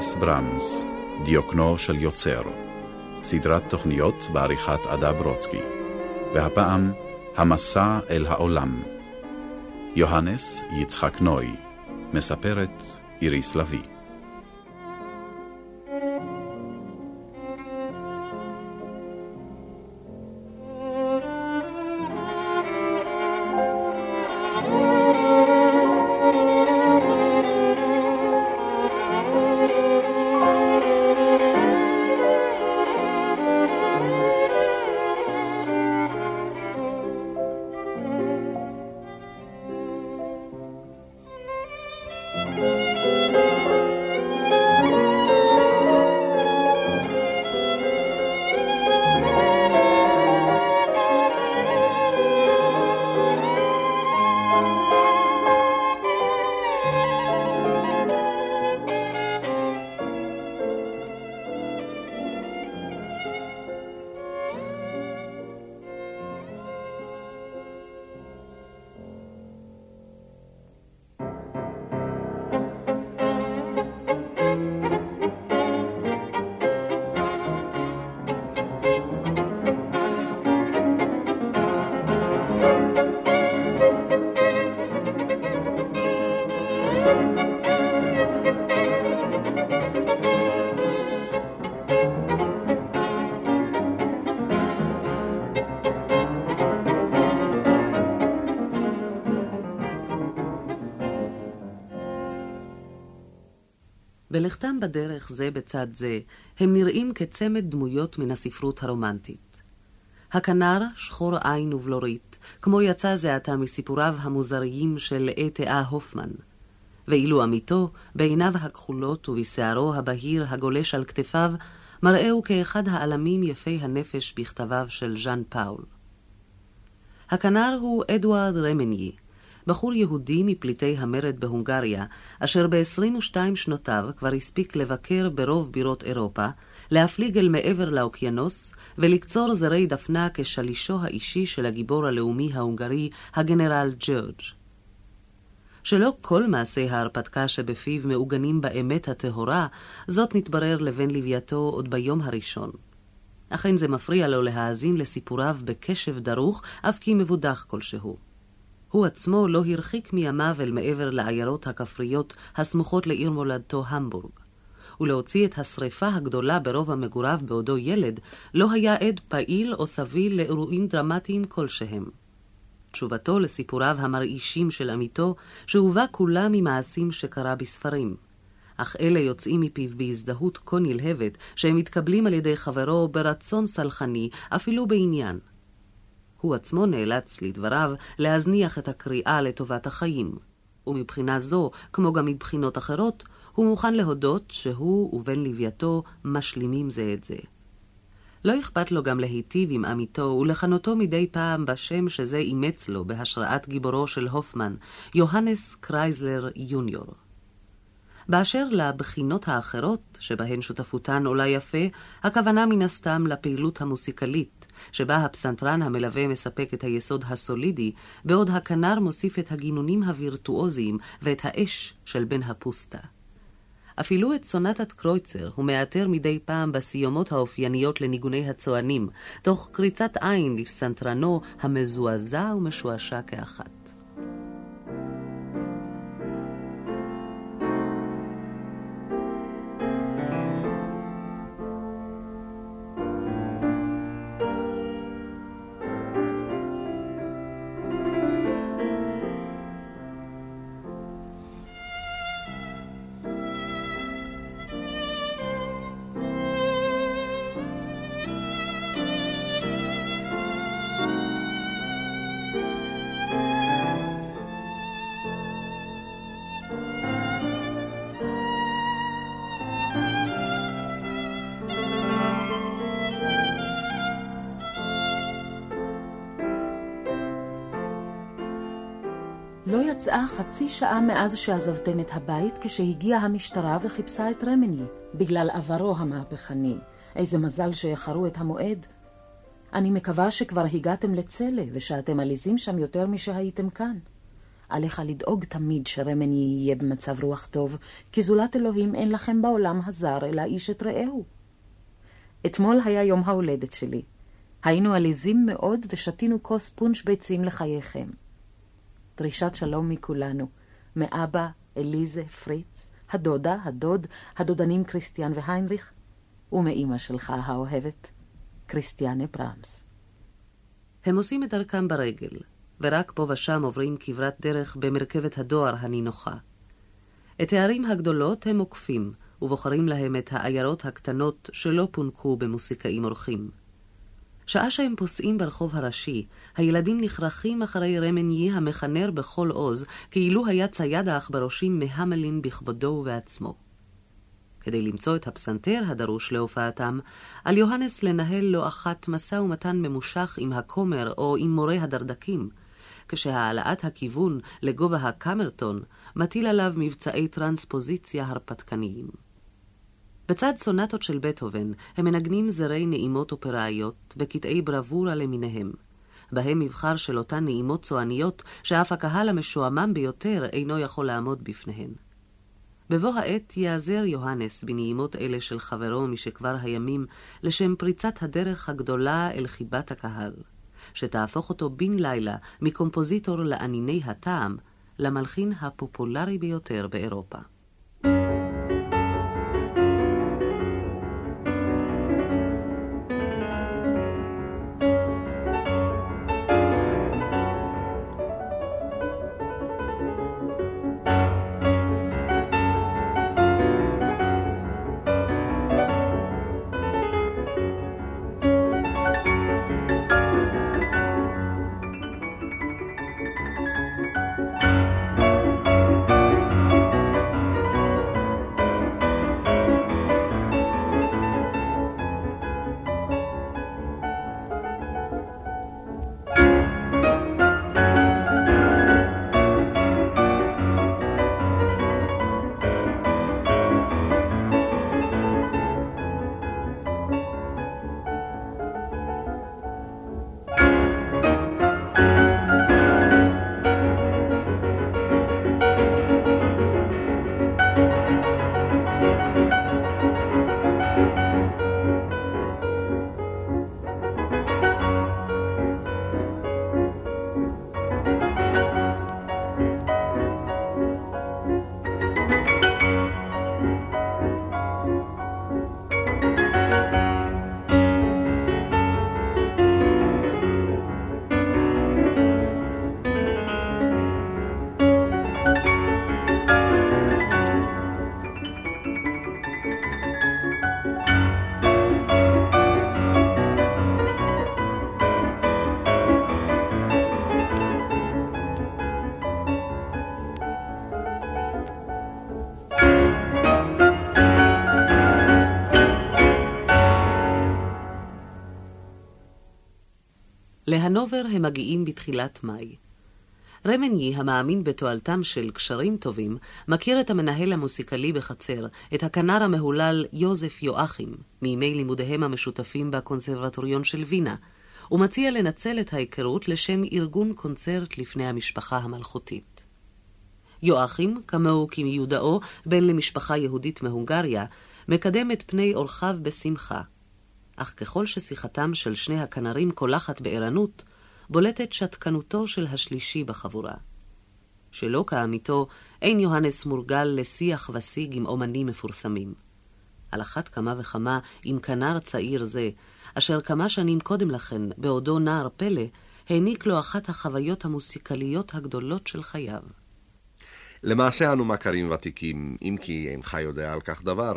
יוהנס ברמס, דיוקנו של יוצר, סדרת תוכניות בעריכת עדה ברוצקי, והפעם המסע אל העולם. יוהנס יצחק נוי, מספרת איריס לביא. בדרך זה בצד זה, הם נראים כצמד דמויות מן הספרות הרומנטית. הכנר שחור עין ובלורית, כמו יצא זה עתה מסיפוריו המוזריים של אטאה הופמן. ואילו עמיתו, בעיניו הכחולות ובשערו הבהיר הגולש על כתפיו, מראהו כאחד העלמים יפי הנפש בכתביו של ז'אן פאול. הכנר הוא אדוארד רמניה, בחור יהודי מפליטי המרד בהונגריה, אשר ב-22 שנותיו כבר הספיק לבקר ברוב בירות אירופה, להפליג אל מעבר לאוקיינוס ולקצור זרי דפנה כשלישו האישי של הגיבור הלאומי ההונגרי, הגנרל ג'ורג'. שלא כל מעשי ההרפתקה שבפיו מעוגנים באמת הטהורה, זאת נתברר לבן לווייתו עוד ביום הראשון. אכן זה מפריע לו להאזין לסיפוריו בקשב דרוך, אף כי מבודח כלשהו. הוא עצמו לא הרחיק מימיו אל מעבר לעיירות הכפריות הסמוכות לעיר מולדתו המבורג. ולהוציא את השרפה הגדולה ברוב המגוריו בעודו ילד, לא היה עד פעיל או סביל לאירועים דרמטיים כלשהם. תשובתו לסיפוריו המרעישים של עמיתו, שהובא כולה ממעשים שקרה בספרים. אך אלה יוצאים מפיו בהזדהות כה נלהבת, שהם מתקבלים על ידי חברו ברצון סלחני, אפילו בעניין. הוא עצמו נאלץ, לדבריו, להזניח את הקריאה לטובת החיים. ומבחינה זו, כמו גם מבחינות אחרות, הוא מוכן להודות שהוא ובן לווייתו משלימים זה את זה. לא אכפת לו גם להיטיב עם עמיתו ולכנותו מדי פעם בשם שזה אימץ לו בהשראת גיבורו של הופמן, יוהנס קרייזלר יוניור. באשר לבחינות האחרות, שבהן שותפותן עולה יפה, הכוונה מן הסתם לפעילות המוסיקלית, שבה הפסנתרן המלווה מספק את היסוד הסולידי, בעוד הכנר מוסיף את הגינונים הווירטואוזיים ואת האש של בן הפוסטה. אפילו את סונטת קרויצר הוא מאתר מדי פעם בסיומות האופייניות לניגוני הצוענים, תוך קריצת עין לפסנתרנו המזועזע ומשועשע כאחת. חצי שעה מאז שעזבתם את הבית כשהגיעה המשטרה וחיפשה את רמני, בגלל עברו המהפכני. איזה מזל שאיחרו את המועד. אני מקווה שכבר הגעתם לצלע ושאתם עליזים שם יותר משהייתם כאן. עליך לדאוג תמיד שרמני יהיה במצב רוח טוב, כי זולת אלוהים אין לכם בעולם הזר אלא איש את רעהו. אתמול היה יום ההולדת שלי. היינו עליזים מאוד ושתינו כוס פונש ביצים לחייכם. דרישת שלום מכולנו, מאבא, אליזה, פריץ, הדודה, הדוד, הדודנים כריסטיאן והיינריך, ומאימא שלך האוהבת, כריסטיאנה ברמס. הם עושים את דרכם ברגל, ורק פה ושם עוברים כברת דרך במרכבת הדואר הנינוחה. את הערים הגדולות הם עוקפים, ובוחרים להם את העיירות הקטנות שלא פונקו במוסיקאים אורחים. שעה שהם פוסעים ברחוב הראשי, הילדים נכרכים אחרי רמניה המחנר בכל עוז, כאילו היה צייד העכברושים מהמלין בכבודו ובעצמו. כדי למצוא את הפסנתר הדרוש להופעתם, על יוהנס לנהל לא אחת משא ומתן ממושך עם הכומר או עם מורה הדרדקים, כשהעלאת הכיוון לגובה הקמרטון מטיל עליו מבצעי טרנספוזיציה הרפתקניים. בצד סונטות של בטהובן הם מנגנים זרי נעימות אופראיות וקטעי ברבורה למיניהם. בהם מבחר של אותן נעימות צועניות שאף הקהל המשועמם ביותר אינו יכול לעמוד בפניהן. בבוא העת ייעזר יוהנס בנעימות אלה של חברו משכבר הימים לשם פריצת הדרך הגדולה אל חיבת הקהל, שתהפוך אותו בן לילה מקומפוזיטור לאניני הטעם למלחין הפופולרי ביותר באירופה. להנובר הם מגיעים בתחילת מאי. רמני, המאמין בתועלתם של קשרים טובים, מכיר את המנהל המוסיקלי בחצר, את הכנר המהולל יוזף יואכים, מימי לימודיהם המשותפים בקונסרבטוריון של וינה, ומציע לנצל את ההיכרות לשם ארגון קונצרט לפני המשפחה המלכותית. יואכים, כמוהו כמיודעו, בן למשפחה יהודית מהונגריה, מקדם את פני אורחיו בשמחה, אך ככל ששיחתם של שני הכנרים קולחת בערנות, בולטת שתקנותו של השלישי בחבורה. שלא כאמיתו, אין יוהנס מורגל לשיח ושיג עם אומנים מפורסמים. על אחת כמה וכמה עם כנר צעיר זה, אשר כמה שנים קודם לכן, בעודו נער פלא, העניק לו אחת החוויות המוסיקליות הגדולות של חייו. למעשה אנו מכרים ותיקים, אם כי אינך יודע על כך דבר.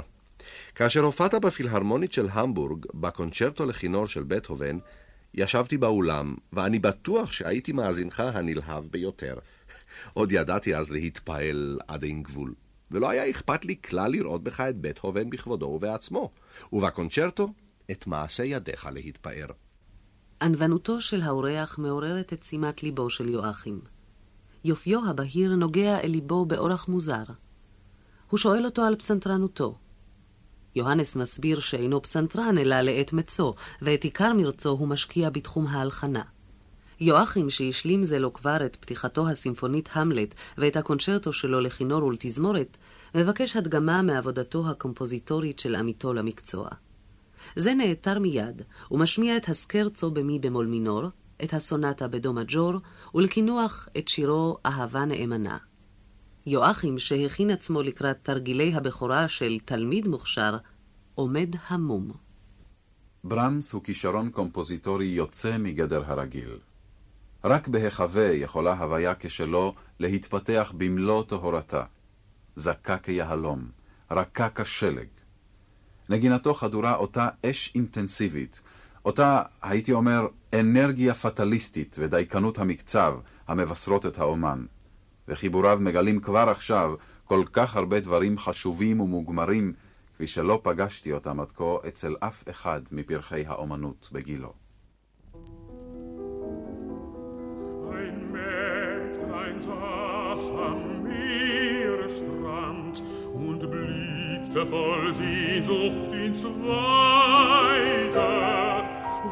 כאשר הופעת בפילהרמונית של המבורג, בקונצ'רטו לכינור של בטהובן, ישבתי באולם, ואני בטוח שהייתי מאזינך הנלהב ביותר. עוד ידעתי אז להתפעל עד אין גבול, ולא היה אכפת לי כלל לראות בך את בטהובן בכבודו ובעצמו, ובקונצ'רטו, את מעשה ידיך להתפאר. ענוונותו של האורח מעוררת את שימת ליבו של יואכים. יופיו הבהיר נוגע אל ליבו באורח מוזר. הוא שואל אותו על פסנתרנותו. יוהנס מסביר שאינו פסנתרן אלא לעת מצו, ואת עיקר מרצו הוא משקיע בתחום ההלחנה. יואכים, שהשלים זה לא כבר את פתיחתו הסימפונית המלט ואת הקונצ'רטו שלו לכינור ולתזמורת, מבקש הדגמה מעבודתו הקומפוזיטורית של עמיתו למקצוע. זה נעתר מיד, ומשמיע את הסקרצו במי במול מינור, את הסונטה בדו מג'ור, ולקינוח את שירו אהבה נאמנה. יואכים, שהכין עצמו לקראת תרגילי הבכורה של תלמיד מוכשר, עומד המום. ברמס הוא כישרון קומפוזיטורי יוצא מגדר הרגיל. רק בהיחווה יכולה הוויה כשלו להתפתח במלוא טהרתה. זכה כיהלום, רכה כשלג. נגינתו חדורה אותה אש אינטנסיבית, אותה, הייתי אומר, אנרגיה פטליסטית ודייקנות המקצב המבשרות את האומן. וחיבוריו מגלים כבר עכשיו כל כך הרבה דברים חשובים ומוגמרים, כפי שלא פגשתי אותם עד כה אצל אף אחד מפרחי האומנות בגילו. voll Sehnsucht ins Weite.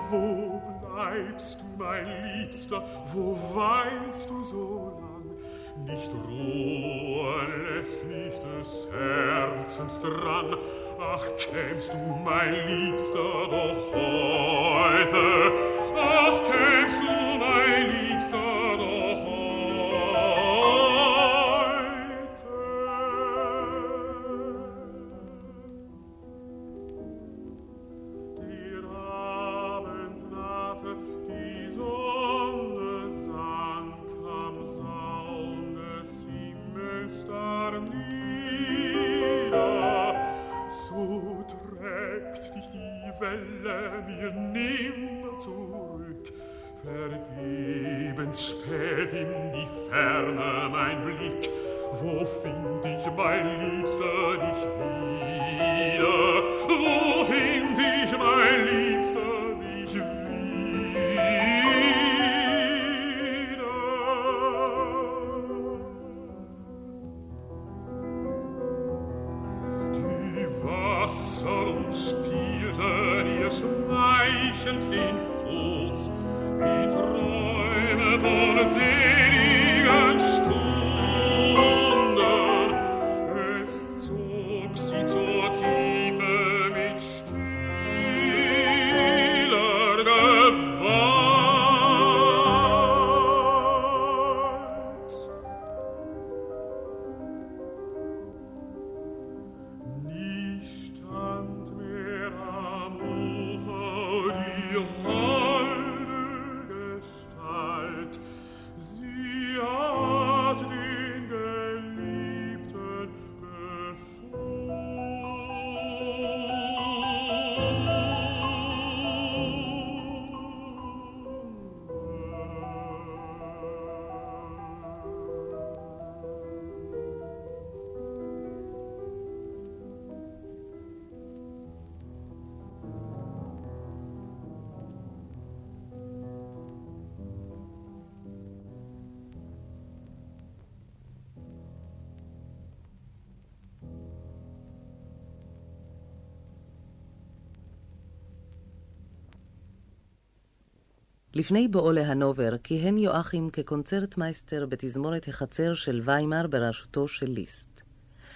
Wo bleibst du, mein Liebster, wo weinst du so lang? Nicht Ruhe lässt mich des Herzens dran. Ach, kämst du, mein Liebster, doch heute. Ach, kämst du, in die Ferne mein Blick. Wo find ich, mein Liebster, dich wieder? לפני בואו להנובר כיהן יואכים כקונצרטמייסטר בתזמורת החצר של ויימאר בראשותו של ליסט.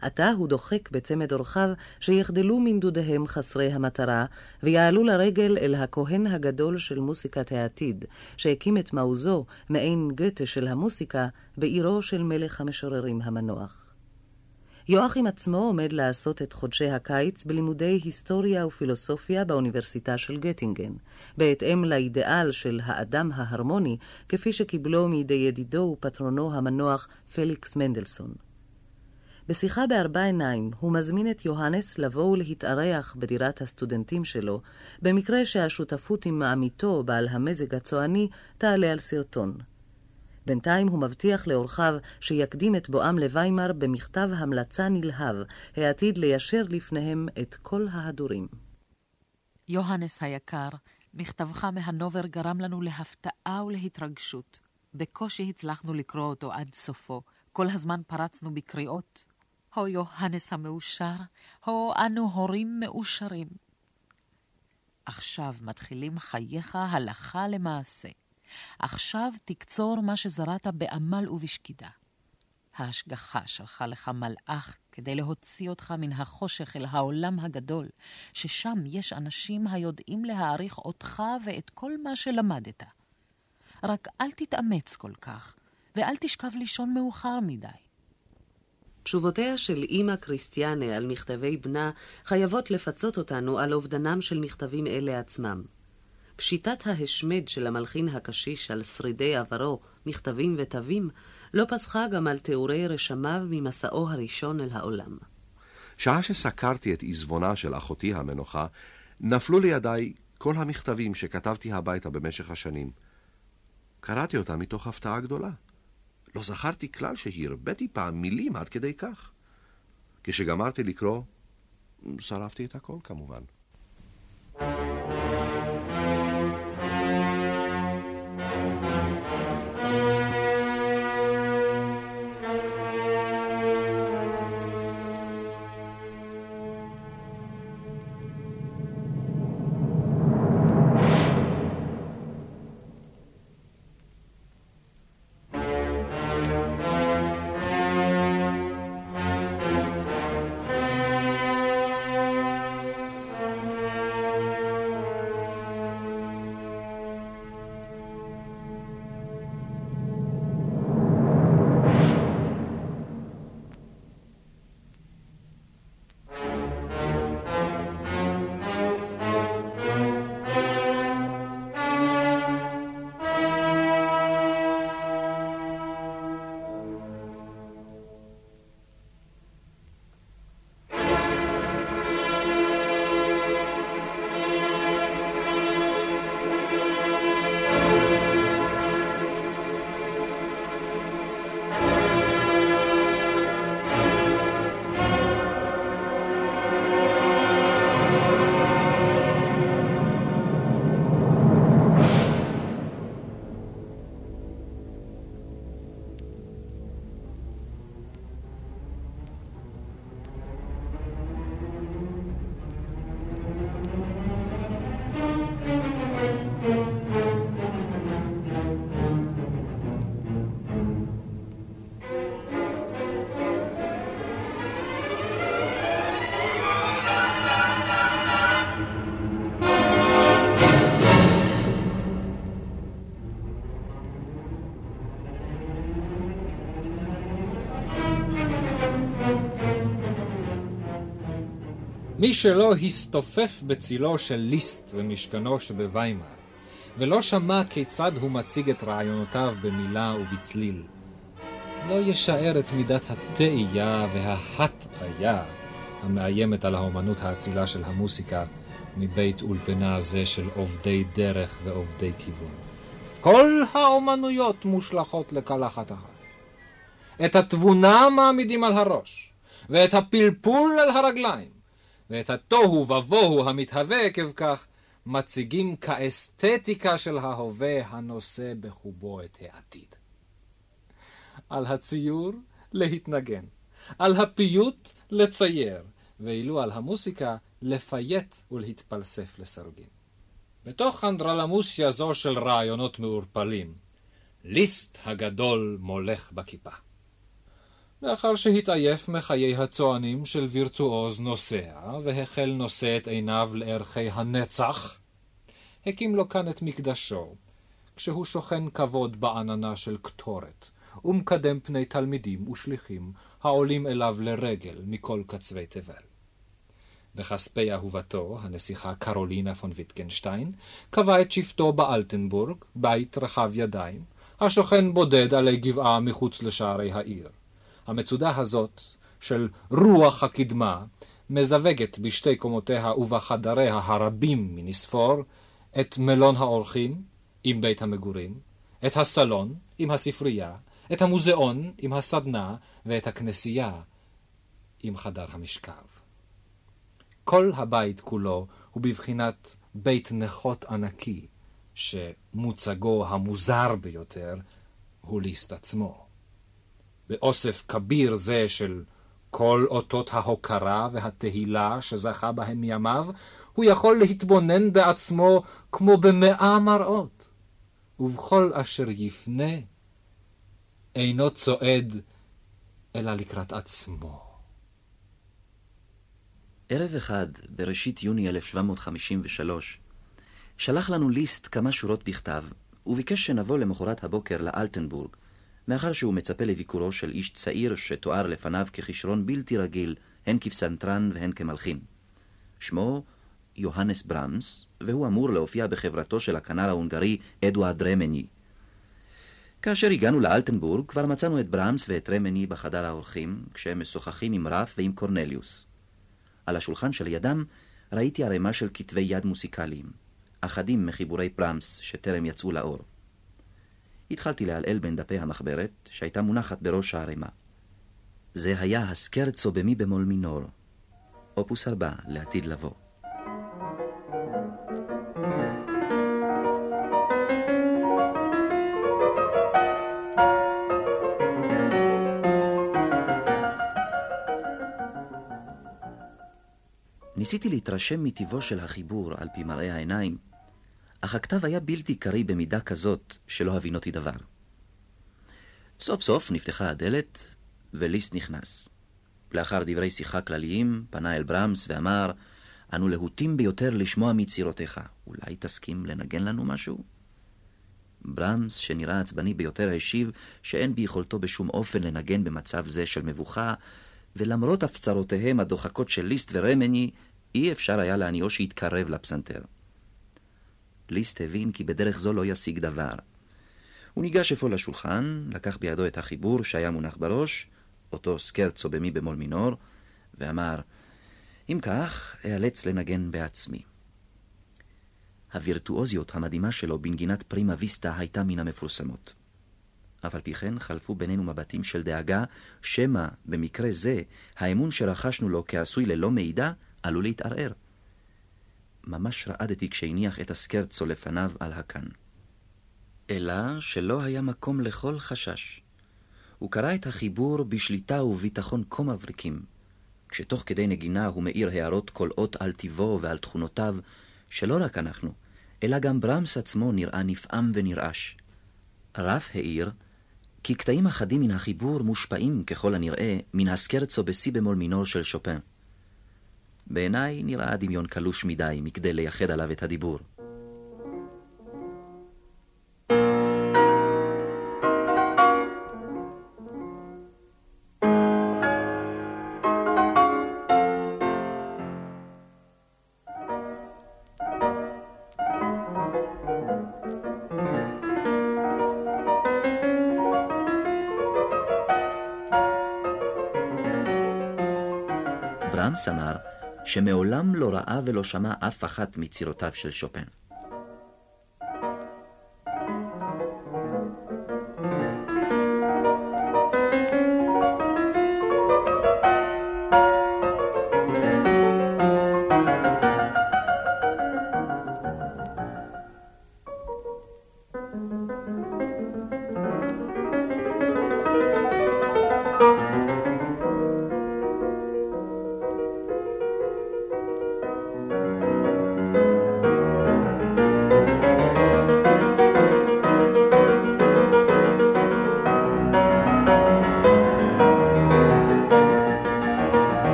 עתה הוא דוחק בצמד אורחיו שיחדלו מנדודיהם חסרי המטרה, ויעלו לרגל אל הכהן הגדול של מוסיקת העתיד, שהקים את מעוזו, מעין גתה של המוסיקה, בעירו של מלך המשוררים המנוח. יואכים עצמו עומד לעשות את חודשי הקיץ בלימודי היסטוריה ופילוסופיה באוניברסיטה של גטינגן, בהתאם לאידאל של האדם ההרמוני, כפי שקיבלו מידי ידידו ופטרונו המנוח פליקס מנדלסון. בשיחה בארבע עיניים הוא מזמין את יוהנס לבוא ולהתארח בדירת הסטודנטים שלו, במקרה שהשותפות עם עמיתו, בעל המזג הצועני, תעלה על סרטון. בינתיים הוא מבטיח לאורחיו שיקדים את בואם לוויימר במכתב המלצה נלהב, העתיד ליישר לפניהם את כל ההדורים. יוהנס היקר, מכתבך מהנובר גרם לנו להפתעה ולהתרגשות. בקושי הצלחנו לקרוא אותו עד סופו. כל הזמן פרצנו בקריאות. הו יוהנס המאושר, הו אנו הורים מאושרים. עכשיו מתחילים חייך הלכה למעשה. עכשיו תקצור מה שזרעת בעמל ובשקידה. ההשגחה שלחה לך מלאך כדי להוציא אותך מן החושך אל העולם הגדול, ששם יש אנשים היודעים להעריך אותך ואת כל מה שלמדת. רק אל תתאמץ כל כך, ואל תשכב לישון מאוחר מדי. תשובותיה של אימא קריסטיאנה על מכתבי בנה חייבות לפצות אותנו על אובדנם של מכתבים אלה עצמם. פשיטת ההשמד של המלחין הקשיש על שרידי עברו, מכתבים ותווים, לא פסחה גם על תיאורי רשמיו ממסעו הראשון אל העולם. שעה שסקרתי את עזבונה של אחותי המנוחה, נפלו לידיי כל המכתבים שכתבתי הביתה במשך השנים. קראתי אותם מתוך הפתעה גדולה. לא זכרתי כלל שהרביתי פעם מילים עד כדי כך. כשגמרתי לקרוא, שרפתי את הכל כמובן. מי שלא הסתופף בצילו של ליסט ומשכנו שבוויימר, ולא שמע כיצד הוא מציג את רעיונותיו במילה ובצליל, לא ישער את מידת התאייה וההטעיה המאיימת על האומנות האצילה של המוסיקה מבית אולפנה זה של עובדי דרך ועובדי כיוון. כל האומנויות מושלכות לקלחת אחת. את התבונה מעמידים על הראש, ואת הפלפול על הרגליים. ואת התוהו ובוהו המתהווה עקב כך, מציגים כאסתטיקה של ההווה הנושא בחובו את העתיד. על הציור להתנגן, על הפיוט לצייר, ואילו על המוסיקה לפייט ולהתפלסף לסרגין. בתוך אנדרלמוסיה זו של רעיונות מעורפלים, ליסט הגדול מולך בכיפה. לאחר שהתעייף מחיי הצוענים של וירטואוז נוסע, והחל נושא את עיניו לערכי הנצח, הקים לו כאן את מקדשו, כשהוא שוכן כבוד בעננה של קטורת, ומקדם פני תלמידים ושליחים העולים אליו לרגל מכל קצווי תבל. בכספי אהובתו, הנסיכה קרולינה פון ויטקנשטיין, קבע את שבטו באלטנבורג, בית רחב ידיים, השוכן בודד עלי גבעה מחוץ לשערי העיר. המצודה הזאת של רוח הקדמה מזווגת בשתי קומותיה ובחדריה הרבים מנספור את מלון האורחים עם בית המגורים, את הסלון עם הספרייה, את המוזיאון עם הסדנה ואת הכנסייה עם חדר המשכב. כל הבית כולו הוא בבחינת בית נכות ענקי, שמוצגו המוזר ביותר הוא ליסט עצמו. באוסף כביר זה של כל אותות ההוקרה והתהילה שזכה בהם מימיו, הוא יכול להתבונן בעצמו כמו במאה מראות, ובכל אשר יפנה, אינו צועד אלא לקראת עצמו. ערב אחד, בראשית יוני 1753, שלח לנו ליסט כמה שורות בכתב, וביקש שנבוא למחרת הבוקר לאלטנבורג, מאחר שהוא מצפה לביקורו של איש צעיר שתואר לפניו ככישרון בלתי רגיל, הן כפסנתרן והן כמלחין. שמו יוהנס ברמס, והוא אמור להופיע בחברתו של הכנר ההונגרי אדוארד רמני. כאשר הגענו לאלטנבורג, כבר מצאנו את ברמס ואת רמני בחדר האורחים, כשהם משוחחים עם רף ועם קורנליוס. על השולחן שלידם ראיתי ערימה של כתבי יד מוסיקליים, אחדים מחיבורי ברמס שטרם יצאו לאור. התחלתי לעלעל בין דפי המחברת, שהייתה מונחת בראש הערימה. זה היה הסקרצו במי במול מינור, אופוס ארבע לעתיד לבוא. ניסיתי להתרשם מטיבו של החיבור על פי מראה העיניים, אך הכתב היה בלתי קריא במידה כזאת שלא הבינותי דבר. סוף סוף נפתחה הדלת, וליסט נכנס. לאחר דברי שיחה כלליים, פנה אל ברמס ואמר, אנו להוטים ביותר לשמוע מיצירותיך. אולי תסכים לנגן לנו משהו? ברמס, שנראה עצבני ביותר, השיב שאין ביכולתו בשום אופן לנגן במצב זה של מבוכה, ולמרות הפצרותיהם הדוחקות של ליסט ורמני, אי אפשר היה להניעו שיתקרב לפסנתר. ליסט הבין כי בדרך זו לא ישיג דבר. הוא ניגש אפוא לשולחן, לקח בידו את החיבור שהיה מונח בראש, אותו סקרצו במי במול מינור, ואמר, אם כך, אאלץ לנגן בעצמי. הווירטואוזיות המדהימה שלו בנגינת פרימה ויסטה הייתה מן המפורסמות. אף על פי כן חלפו בינינו מבטים של דאגה, שמא במקרה זה האמון שרכשנו לו כעשוי ללא מידע עלול להתערער. ממש רעדתי כשהניח את הסקרצו לפניו על הקן. אלא שלא היה מקום לכל חשש. הוא קרא את החיבור בשליטה וביטחון כה מבריקים, כשתוך כדי נגינה הוא מאיר הערות כל אות על טיבו ועל תכונותיו, שלא רק אנחנו, אלא גם ברמס עצמו נראה נפעם ונרעש. רף העיר כי קטעים אחדים מן החיבור מושפעים ככל הנראה מן הסקרצו בסי במול מינור של שופן. בעיניי נראה הדמיון קלוש מדי מכדי לייחד עליו את הדיבור. שמעולם לא ראה ולא שמע אף אחת מצירותיו של שופן.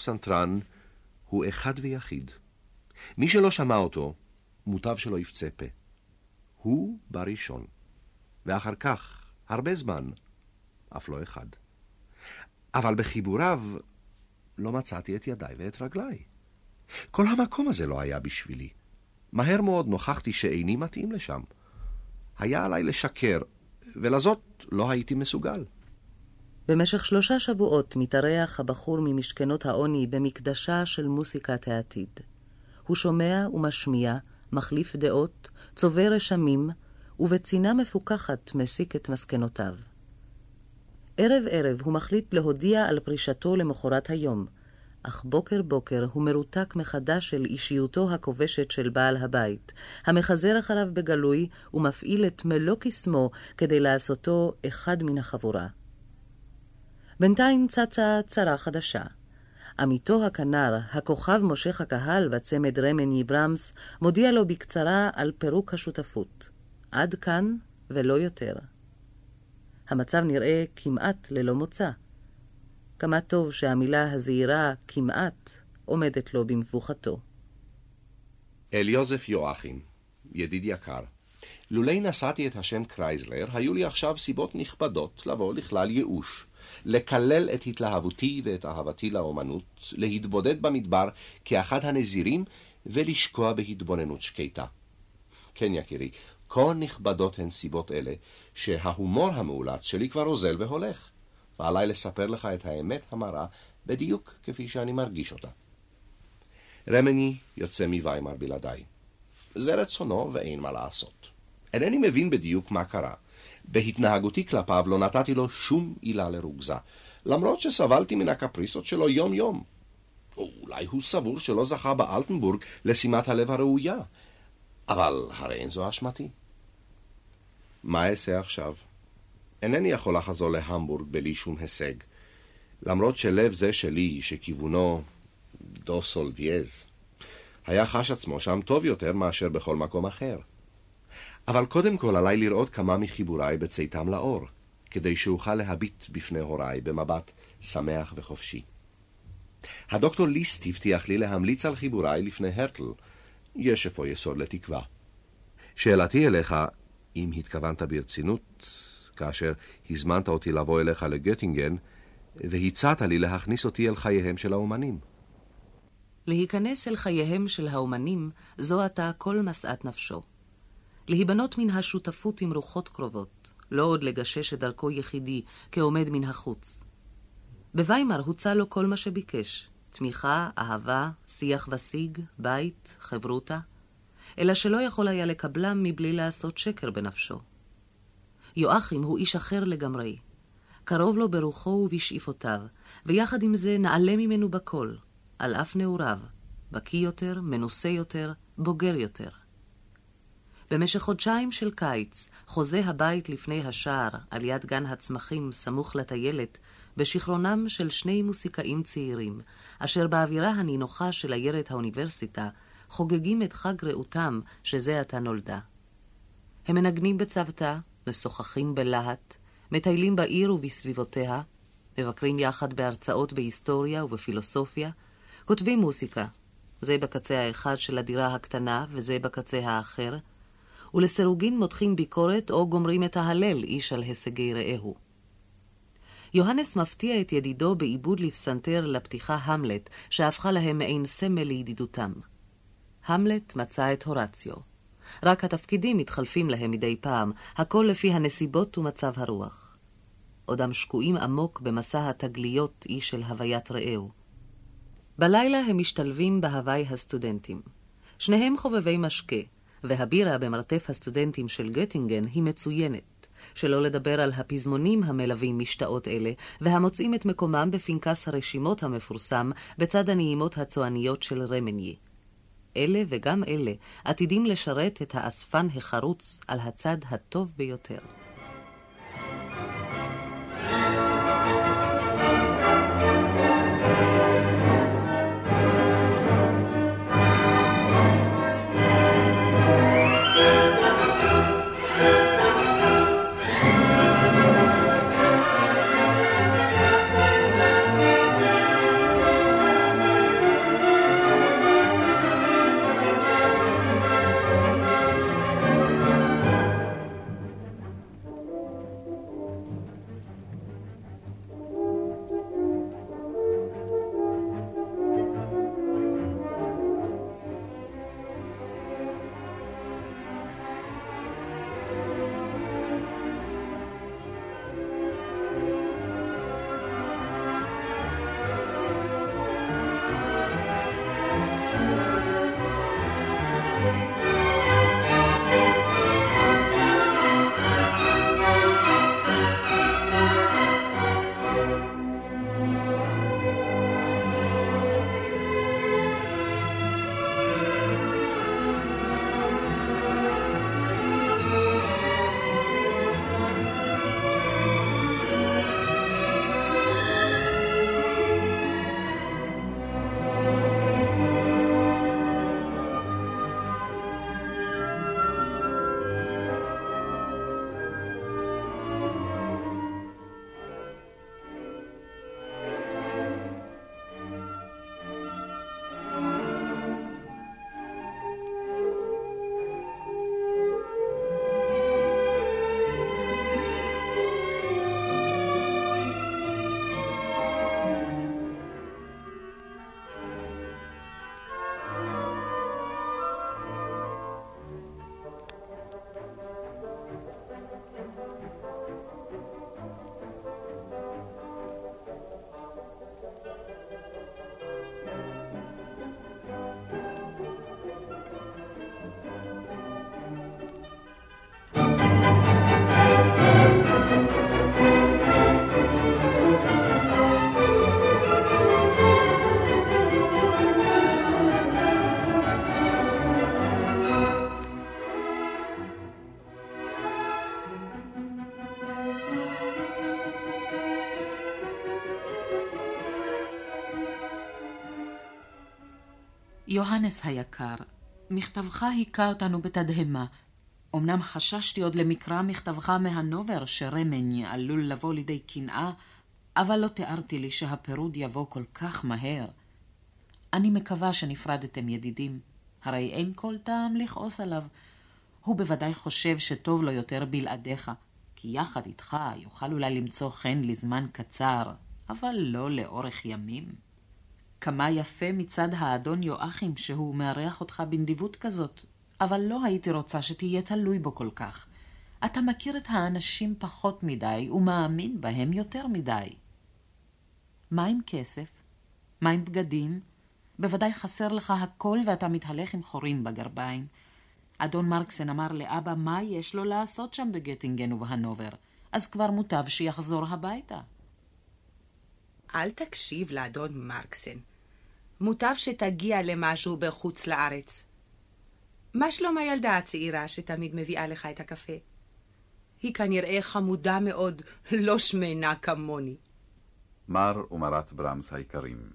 הפסנתרן הוא אחד ויחיד. מי שלא שמע אותו, מוטב שלא יפצה פה. הוא בראשון, ואחר כך, הרבה זמן, אף לא אחד. אבל בחיבוריו לא מצאתי את ידיי ואת רגליי. כל המקום הזה לא היה בשבילי. מהר מאוד נוכחתי שאיני מתאים לשם. היה עליי לשקר, ולזאת לא הייתי מסוגל. במשך שלושה שבועות מתארח הבחור ממשכנות העוני במקדשה של מוסיקת העתיד. הוא שומע ומשמיע, מחליף דעות, צובר רשמים, ובצינה מפוכחת מסיק את מסקנותיו. ערב-ערב הוא מחליט להודיע על פרישתו למחרת היום, אך בוקר בוקר הוא מרותק מחדש של אישיותו הכובשת של בעל הבית, המחזר אחריו בגלוי ומפעיל את מלוא קסמו כדי לעשותו אחד מן החבורה. בינתיים צצה צרה חדשה. עמיתו הכנר, הכוכב מושך הקהל בצמד רמני ברמס, מודיע לו בקצרה על פירוק השותפות. עד כאן ולא יותר. המצב נראה כמעט ללא מוצא. כמה טוב שהמילה הזהירה כמעט עומדת לו במבוכתו. אל יוזף יואכים, ידיד יקר, לולי נשאתי את השם קרייזלר, היו לי עכשיו סיבות נכבדות לבוא לכלל ייאוש. לקלל את התלהבותי ואת אהבתי לאומנות, להתבודד במדבר כאחד הנזירים ולשקוע בהתבוננות שקטה. כן, יקירי, כה נכבדות הן סיבות אלה, שההומור המאולץ שלי כבר אוזל והולך, ועליי לספר לך את האמת המרה בדיוק כפי שאני מרגיש אותה. רמני יוצא מוויימר בלעדיי. זה רצונו ואין מה לעשות. אינני מבין בדיוק מה קרה. בהתנהגותי כלפיו לא נתתי לו שום עילה לרוגזה, למרות שסבלתי מן הקפריסות שלו יום-יום. אולי הוא סבור שלא זכה באלטנבורג לשימת הלב הראויה, אבל הרי אין זו אשמתי. מה אעשה עכשיו? אינני יכול לחזור להמבורג בלי שום הישג, למרות שלב זה שלי, שכיוונו דוסול דיאז, היה חש עצמו שם טוב יותר מאשר בכל מקום אחר. אבל קודם כל עליי לראות כמה מחיבוריי בצאתם לאור, כדי שאוכל להביט בפני הוריי במבט שמח וחופשי. הדוקטור ליסט הבטיח לי להמליץ על חיבוריי לפני הרטל. יש אפוא יסוד לתקווה. שאלתי אליך, אם התכוונת ברצינות, כאשר הזמנת אותי לבוא אליך לגטינגן, והצעת לי להכניס אותי אל חייהם של האומנים. להיכנס אל חייהם של האומנים, זו עתה כל משאת נפשו. להיבנות מן השותפות עם רוחות קרובות, לא עוד לגשש את דרכו יחידי, כעומד מן החוץ. בוויימר הוצע לו כל מה שביקש, תמיכה, אהבה, שיח ושיג, בית, חברותה, אלא שלא יכול היה לקבלם מבלי לעשות שקר בנפשו. יואכים הוא איש אחר לגמרי. קרוב לו ברוחו ובשאיפותיו, ויחד עם זה נעלה ממנו בכל, על אף נעוריו, בקיא יותר, מנוסה יותר, בוגר יותר. במשך חודשיים של קיץ חוזה הבית לפני השער, על יד גן הצמחים סמוך לטיילת, בשיכרונם של שני מוסיקאים צעירים, אשר באווירה הנינוחה של עיירת האוניברסיטה חוגגים את חג רעותם שזה עתה נולדה. הם מנגנים בצוותא, משוחחים בלהט, מטיילים בעיר ובסביבותיה, מבקרים יחד בהרצאות בהיסטוריה ובפילוסופיה, כותבים מוסיקה, זה בקצה האחד של הדירה הקטנה וזה בקצה האחר, ולסירוגין מותחים ביקורת או גומרים את ההלל איש על הישגי רעהו. יוהנס מפתיע את ידידו בעיבוד לפסנתר לפתיחה המלט, שהפכה להם מעין סמל לידידותם. המלט מצא את הורציו. רק התפקידים מתחלפים להם מדי פעם, הכל לפי הנסיבות ומצב הרוח. עודם שקועים עמוק במסע התגליות אי של הוויית רעהו. בלילה הם משתלבים בהווי הסטודנטים. שניהם חובבי משקה, והבירה במרתף הסטודנטים של גטינגן היא מצוינת, שלא לדבר על הפזמונים המלווים משתאות אלה, והמוצאים את מקומם בפנקס הרשימות המפורסם בצד הנעימות הצועניות של רמניה. אלה וגם אלה עתידים לשרת את האספן החרוץ על הצד הטוב ביותר. יוהנס היקר, מכתבך היכה אותנו בתדהמה. אמנם חששתי עוד למקרא מכתבך מהנובר שרמני עלול לבוא לידי קנאה, אבל לא תיארתי לי שהפירוד יבוא כל כך מהר. אני מקווה שנפרדתם ידידים, הרי אין כל טעם לכעוס עליו. הוא בוודאי חושב שטוב לו יותר בלעדיך, כי יחד איתך יוכל אולי למצוא חן לזמן קצר, אבל לא לאורך ימים. כמה יפה מצד האדון יואכים שהוא מארח אותך בנדיבות כזאת, אבל לא הייתי רוצה שתהיה תלוי בו כל כך. אתה מכיר את האנשים פחות מדי ומאמין בהם יותר מדי. מה עם כסף? מה עם בגדים? בוודאי חסר לך הכל ואתה מתהלך עם חורים בגרביים. אדון מרקסן אמר לאבא מה יש לו לעשות שם בגטינגן ובהנובר, אז כבר מוטב שיחזור הביתה. אל תקשיב לאדון מרקסן. מוטב שתגיע למשהו בחוץ לארץ. מה שלום הילדה הצעירה שתמיד מביאה לך את הקפה? היא כנראה חמודה מאוד, לא שמנה כמוני. מר ומרת ברמס היקרים,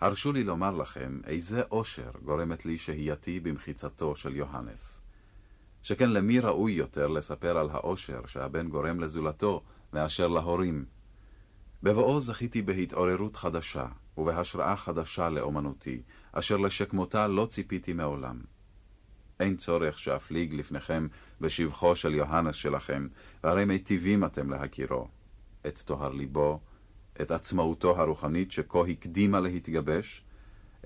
הרשו לי לומר לכם איזה אושר גורמת לי שהייתי במחיצתו של יוהנס. שכן למי ראוי יותר לספר על האושר שהבן גורם לזולתו מאשר להורים. בבואו זכיתי בהתעוררות חדשה ובהשראה חדשה לאומנותי, אשר לשכמותה לא ציפיתי מעולם. אין צורך שאפליג לפניכם בשבחו של יוהנס שלכם, והרי מיטיבים אתם להכירו. את טוהר ליבו, את עצמאותו הרוחנית שכה הקדימה להתגבש,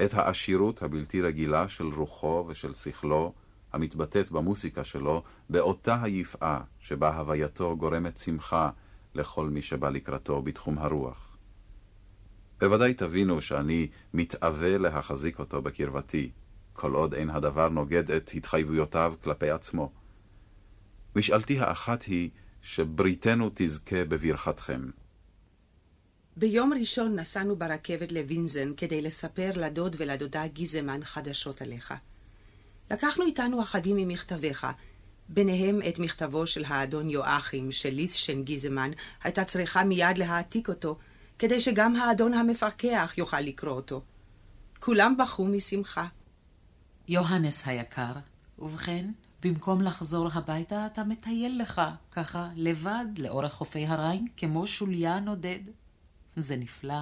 את העשירות הבלתי רגילה של רוחו ושל שכלו, המתבטאת במוסיקה שלו, באותה היפעה שבה הווייתו גורמת שמחה לכל מי שבא לקראתו בתחום הרוח. בוודאי תבינו שאני מתאווה להחזיק אותו בקרבתי, כל עוד אין הדבר נוגד את התחייבויותיו כלפי עצמו. משאלתי האחת היא שבריתנו תזכה בברכתכם. ביום ראשון נסענו ברכבת לווינזן כדי לספר לדוד ולדודה גיזמן חדשות עליך. לקחנו איתנו אחדים ממכתביך, ביניהם את מכתבו של האדון יואכים, שליסשן גיזמן הייתה צריכה מיד להעתיק אותו, כדי שגם האדון המפקח יוכל לקרוא אותו. כולם בכו משמחה. יוהנס היקר, ובכן, במקום לחזור הביתה אתה מטייל לך, ככה, לבד, לאורך חופי הריין, כמו שוליה נודד. זה נפלא,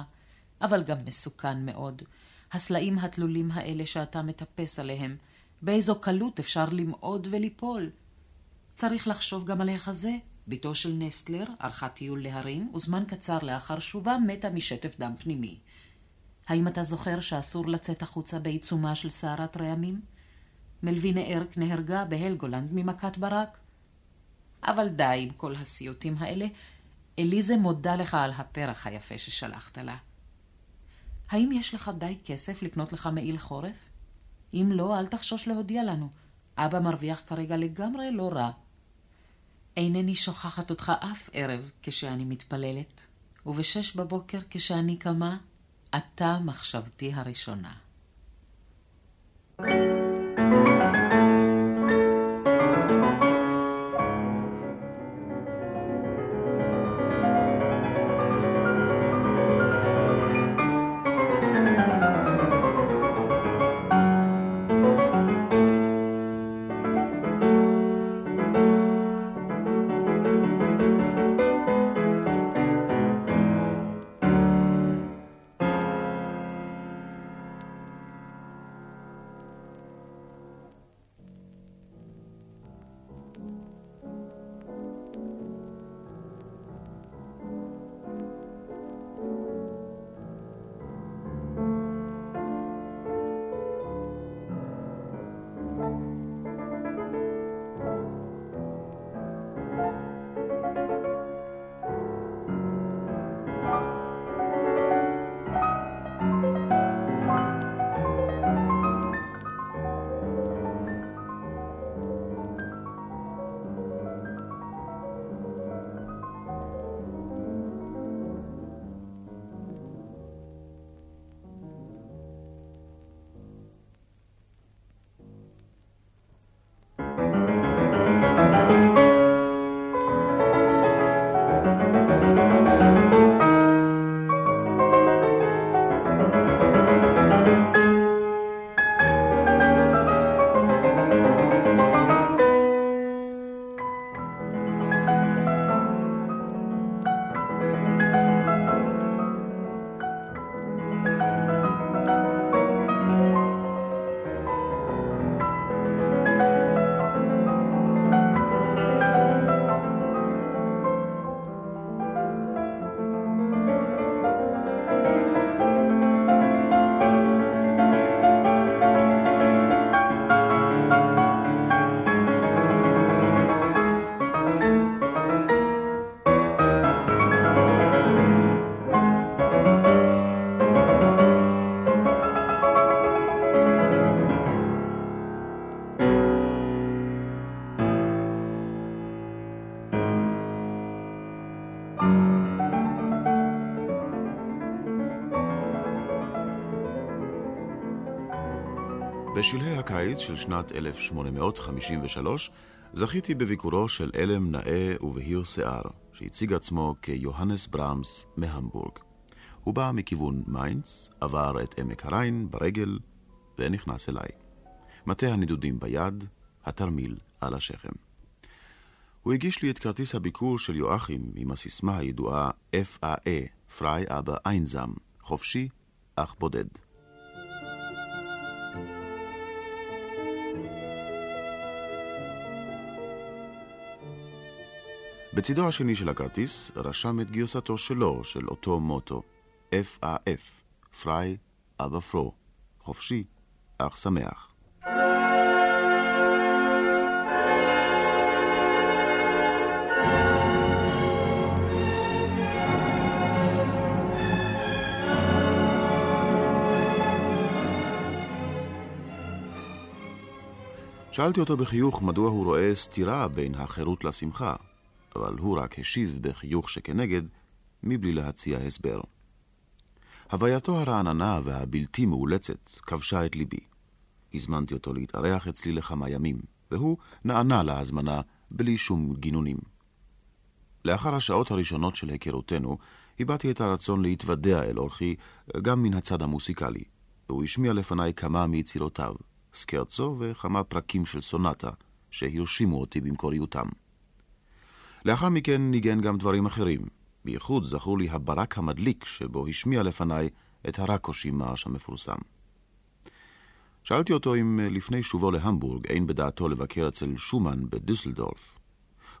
אבל גם מסוכן מאוד. הסלעים התלולים האלה שאתה מטפס עליהם, באיזו קלות אפשר למעוד וליפול. צריך לחשוב גם על החזה. בתו של נסטלר ערכה טיול להרים, וזמן קצר לאחר שובה מתה משטף דם פנימי. האם אתה זוכר שאסור לצאת החוצה בעיצומה של סערת רעמים? מלווינה ארק נהרגה בהלגולנד ממכת ברק. אבל די עם כל הסיוטים האלה, אליזה מודה לך על הפרח היפה ששלחת לה. האם יש לך די כסף לקנות לך מעיל חורף? אם לא, אל תחשוש להודיע לנו. אבא מרוויח כרגע לגמרי לא רע. אינני שוכחת אותך אף ערב כשאני מתפללת, ובשש בבוקר כשאני קמה, אתה מחשבתי הראשונה. thank you בשלהי הקיץ של שנת 1853 זכיתי בביקורו של אלם נאה ובהיר שיער, שהציג עצמו כיוהנס ברמס מהמבורג. הוא בא מכיוון מיינץ, עבר את עמק הריין ברגל ונכנס אליי. מטה הנדודים ביד, התרמיל על השכם. הוא הגיש לי את כרטיס הביקור של יואכים עם הסיסמה הידועה FAA, פריי אבא איינזם, חופשי אך בודד. בצידו השני של הכרטיס רשם את גרסתו שלו של אותו מוטו, FAF, פריי אבא פרו, חופשי אך שמח. שאלתי אותו בחיוך מדוע הוא רואה סתירה בין החירות לשמחה, אבל הוא רק השיב בחיוך שכנגד, מבלי להציע הסבר. הווייתו הרעננה והבלתי מאולצת כבשה את ליבי. הזמנתי אותו להתארח אצלי לכמה ימים, והוא נענה להזמנה בלי שום גינונים. לאחר השעות הראשונות של היכרותנו, הבעתי את הרצון להתוודע אל אורחי גם מן הצד המוסיקלי, והוא השמיע לפניי כמה מיצירותיו, סקרצו וכמה פרקים של סונטה, שהרשימו אותי במקוריותם. לאחר מכן ניגן גם דברים אחרים, בייחוד זכור לי הברק המדליק שבו השמיע לפניי את הרקושי מרש המפורסם. שאלתי אותו אם לפני שובו להמבורג אין בדעתו לבקר אצל שומן בדוסלדורף.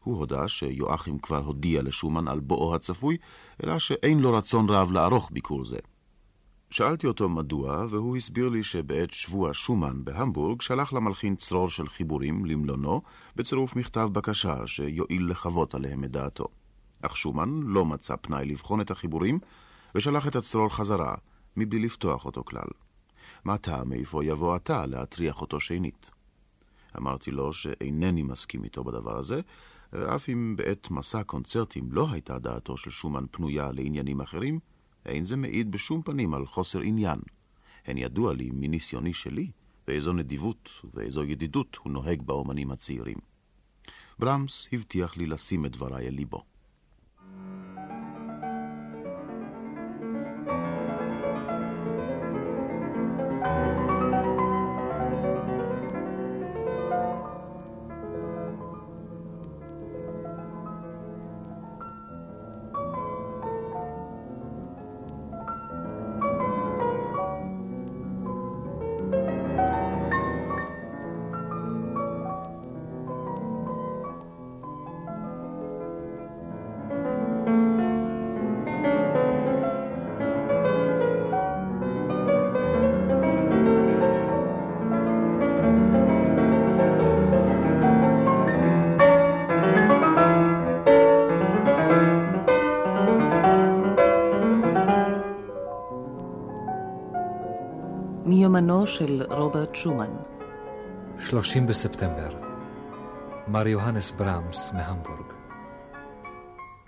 הוא הודה שיואכים כבר הודיע לשומן על בואו הצפוי, אלא שאין לו רצון רב לערוך ביקור זה. שאלתי אותו מדוע, והוא הסביר לי שבעת שבוע שומן בהמבורג שלח למלחין צרור של חיבורים למלונו, בצירוף מכתב בקשה שיועיל לחוות עליהם את דעתו. אך שומן לא מצא פנאי לבחון את החיבורים, ושלח את הצרור חזרה, מבלי לפתוח אותו כלל. מה טעם מאיפה יבוא אתה להטריח אותו שנית? אמרתי לו שאינני מסכים איתו בדבר הזה, אף אם בעת מסע קונצרטים לא הייתה דעתו של שומן פנויה לעניינים אחרים, אין זה מעיד בשום פנים על חוסר עניין. הן ידוע לי מניסיוני שלי באיזו נדיבות ובאיזו ידידות הוא נוהג באומנים הצעירים. ברמס הבטיח לי לשים את דבריי אל ליבו. מיומנו של רוברט שומן. 30 בספטמבר, מר יוהנס ברמס מהמבורג.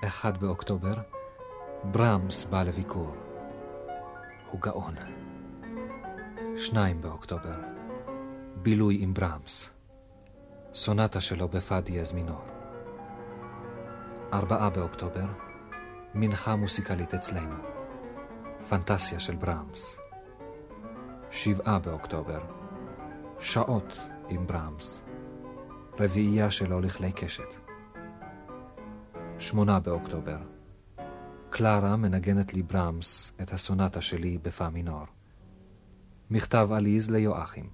1 באוקטובר, ברמס בא לביקור. הוא גאון. 2 באוקטובר, בילוי עם ברמס. סונטה שלו בפא דיאז מינור. 4 באוקטובר, מנחה מוסיקלית אצלנו. פנטסיה של ברמס. שבעה באוקטובר, שעות עם ברמס, רביעייה שלו לכלי קשת. שמונה באוקטובר, קלרה מנגנת לי ברמס את הסונטה שלי בפא מינור. מכתב עליז ליואכים.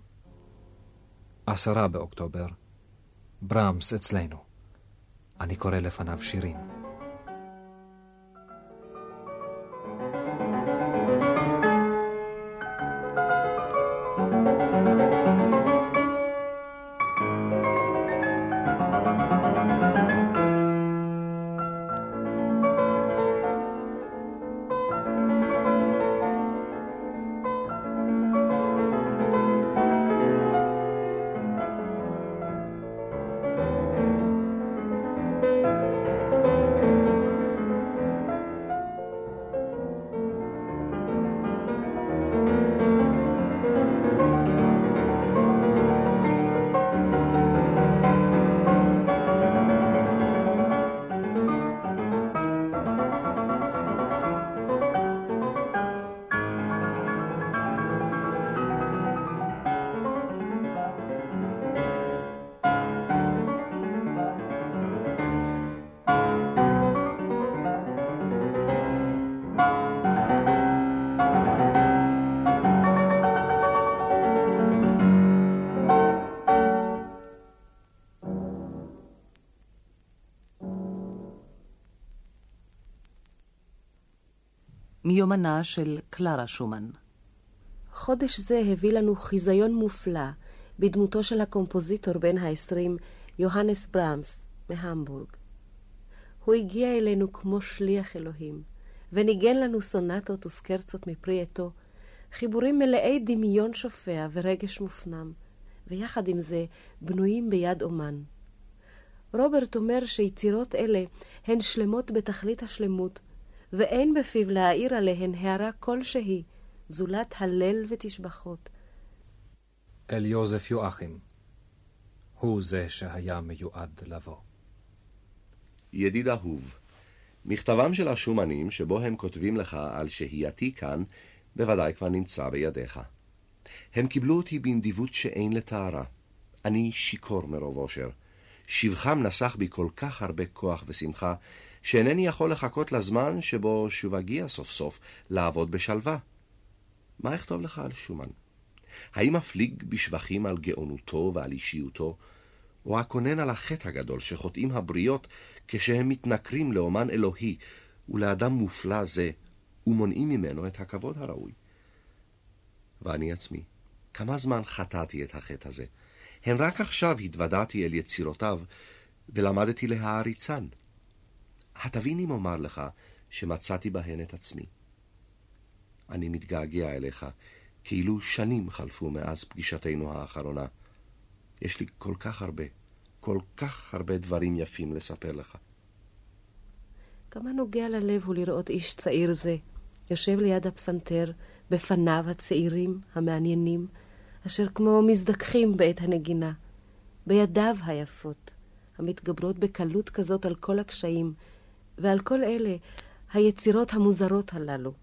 עשרה באוקטובר, ברמס אצלנו. אני קורא לפניו שירים. מיומנה של קלרה שומן. חודש זה הביא לנו חיזיון מופלא בדמותו של הקומפוזיטור בן ה-20, יוהנס ברמס, מהמבורג. הוא הגיע אלינו כמו שליח אלוהים, וניגן לנו סונטות וסקרצות מפרי עטו, חיבורים מלאי דמיון שופע ורגש מופנם, ויחד עם זה בנויים ביד אומן. רוברט אומר שיצירות אלה הן שלמות בתכלית השלמות, ואין בפיו להעיר עליהן הערה כלשהי, זולת הלל ותשבחות. אל יוזף יואכים, הוא זה שהיה מיועד לבוא. ידיד אהוב, מכתבם של השומנים, שבו הם כותבים לך על שהייתי כאן, בוודאי כבר נמצא בידיך. הם קיבלו אותי בנדיבות שאין לתארה. אני שיכור מרוב אושר. שבחם נסח בי כל כך הרבה כוח ושמחה, שאינני יכול לחכות לזמן שבו שוב אגיע סוף סוף לעבוד בשלווה. מה אכתוב לך על שומן? האם אפליג בשבחים על גאונותו ועל אישיותו, או אקונן על החטא הגדול שחוטאים הבריות כשהם מתנכרים לאומן אלוהי ולאדם מופלא זה, ומונעים ממנו את הכבוד הראוי? ואני עצמי, כמה זמן חטאתי את החטא הזה? הן רק עכשיו התוודעתי אל יצירותיו, ולמדתי להעריצן. התבין אם אומר לך שמצאתי בהן את עצמי. אני מתגעגע אליך, כאילו שנים חלפו מאז פגישתנו האחרונה. יש לי כל כך הרבה, כל כך הרבה דברים יפים לספר לך. כמה נוגע ללב הוא לראות איש צעיר זה, יושב ליד הפסנתר, בפניו הצעירים, המעניינים, אשר כמו מזדככים בעת הנגינה, בידיו היפות, המתגברות בקלות כזאת על כל הקשיים, ועל כל אלה היצירות המוזרות הללו,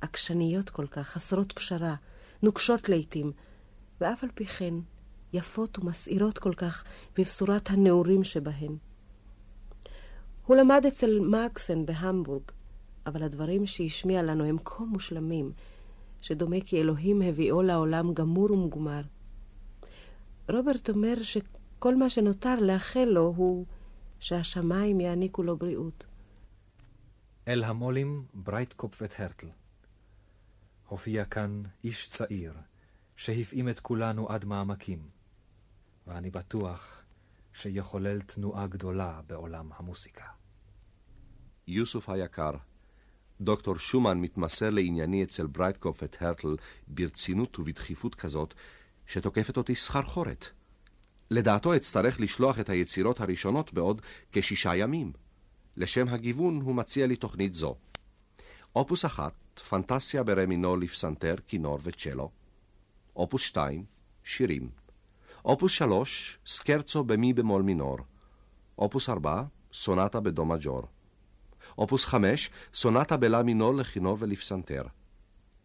עקשניות כל כך, חסרות פשרה, נוקשות לעתים, ואף על פי כן יפות ומסעירות כל כך בבשורת הנעורים שבהן. הוא למד אצל מרקסן בהמבורג, אבל הדברים שהשמיע לנו הם כה מושלמים, שדומה כי אלוהים הביאו לעולם גמור ומגומר. רוברט אומר שכל מה שנותר לאחל לו הוא שהשמיים יעניקו לו בריאות. אל המו"לים ברייטקופ והרטל. הופיע כאן איש צעיר, שהפעים את כולנו עד מעמקים, ואני בטוח שיחולל תנועה גדולה בעולם המוסיקה. יוזף היקר, דוקטור שומן מתמסר לענייני אצל ברייטקופ אונד הרטל ברצינות ובדחיפות כזאת, שתוקפת אותי סחרחורת. לדעתו אצטרך לשלוח את היצירות הראשונות בעוד כשישה ימים. לשם הגיוון הוא מציע לי תוכנית זו. אופוס אחת, פנטסיה ברה מינור לפסנתר, כינור וצ'לו. אופוס שתיים, שירים. אופוס שלוש, סקרצו במי במול מינור. אופוס ארבע, סונטה בדו מג'ור. אופוס חמש, סונטה בלה מינור לכינור ולפסנתר.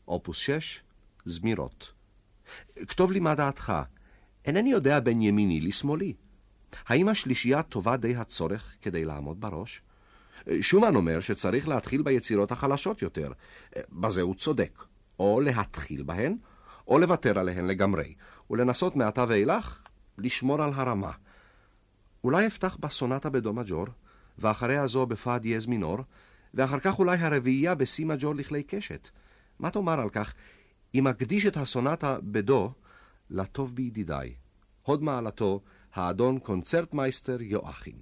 אופוס שש, זמירות. כתוב לי מה דעתך. אינני יודע בין ימיני לשמאלי. האם השלישייה טובה די הצורך כדי לעמוד בראש? שומן אומר שצריך להתחיל ביצירות החלשות יותר. בזה הוא צודק. או להתחיל בהן, או לוותר עליהן לגמרי, ולנסות מעתה ואילך לשמור על הרמה. אולי אפתח בסונטה בדו מג'ור, ואחריה זו בפא דיאז מינור, ואחר כך אולי הרביעייה בסי מג'ור לכלי קשת. מה תאמר על כך אם אקדיש את הסונטה בדו לטוב בידידיי, הוד מעלתו, האדון קונצרטמייסטר יואכים.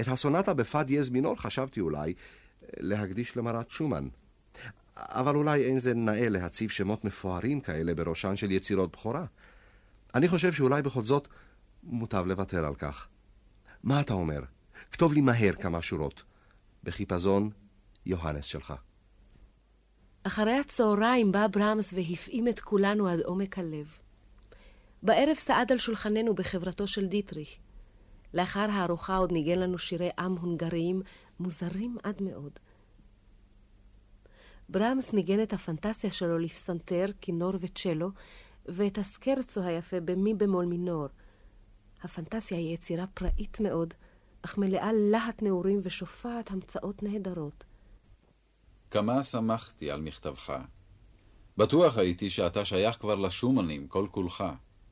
את הסונטה בפא דיאז מינור חשבתי אולי להקדיש למרת שומן. אבל אולי אין זה נאה להציב שמות מפוארים כאלה בראשן של יצירות בכורה. אני חושב שאולי בכל זאת מוטב לוותר על כך. מה אתה אומר? כתוב לי מהר כמה שורות. בחיפזון, יוהנס שלך. אחרי הצהריים בא ברמס והפעים את כולנו עד עומק הלב. בערב סעד על שולחננו בחברתו של דיטריך. לאחר הארוחה עוד ניגן לנו שירי עם הונגריים מוזרים עד מאוד. ברמס ניגן את הפנטסיה שלו לפסנתר, כינור וצ'לו, ואת הסקרצו היפה במי במול מינור. הפנטסיה היא יצירה פראית מאוד, אך מלאה להט נעורים ושופעת המצאות נהדרות. כמה שמחתי על מכתבך. בטוח הייתי שאתה שייך כבר לשומנים, כל כולך.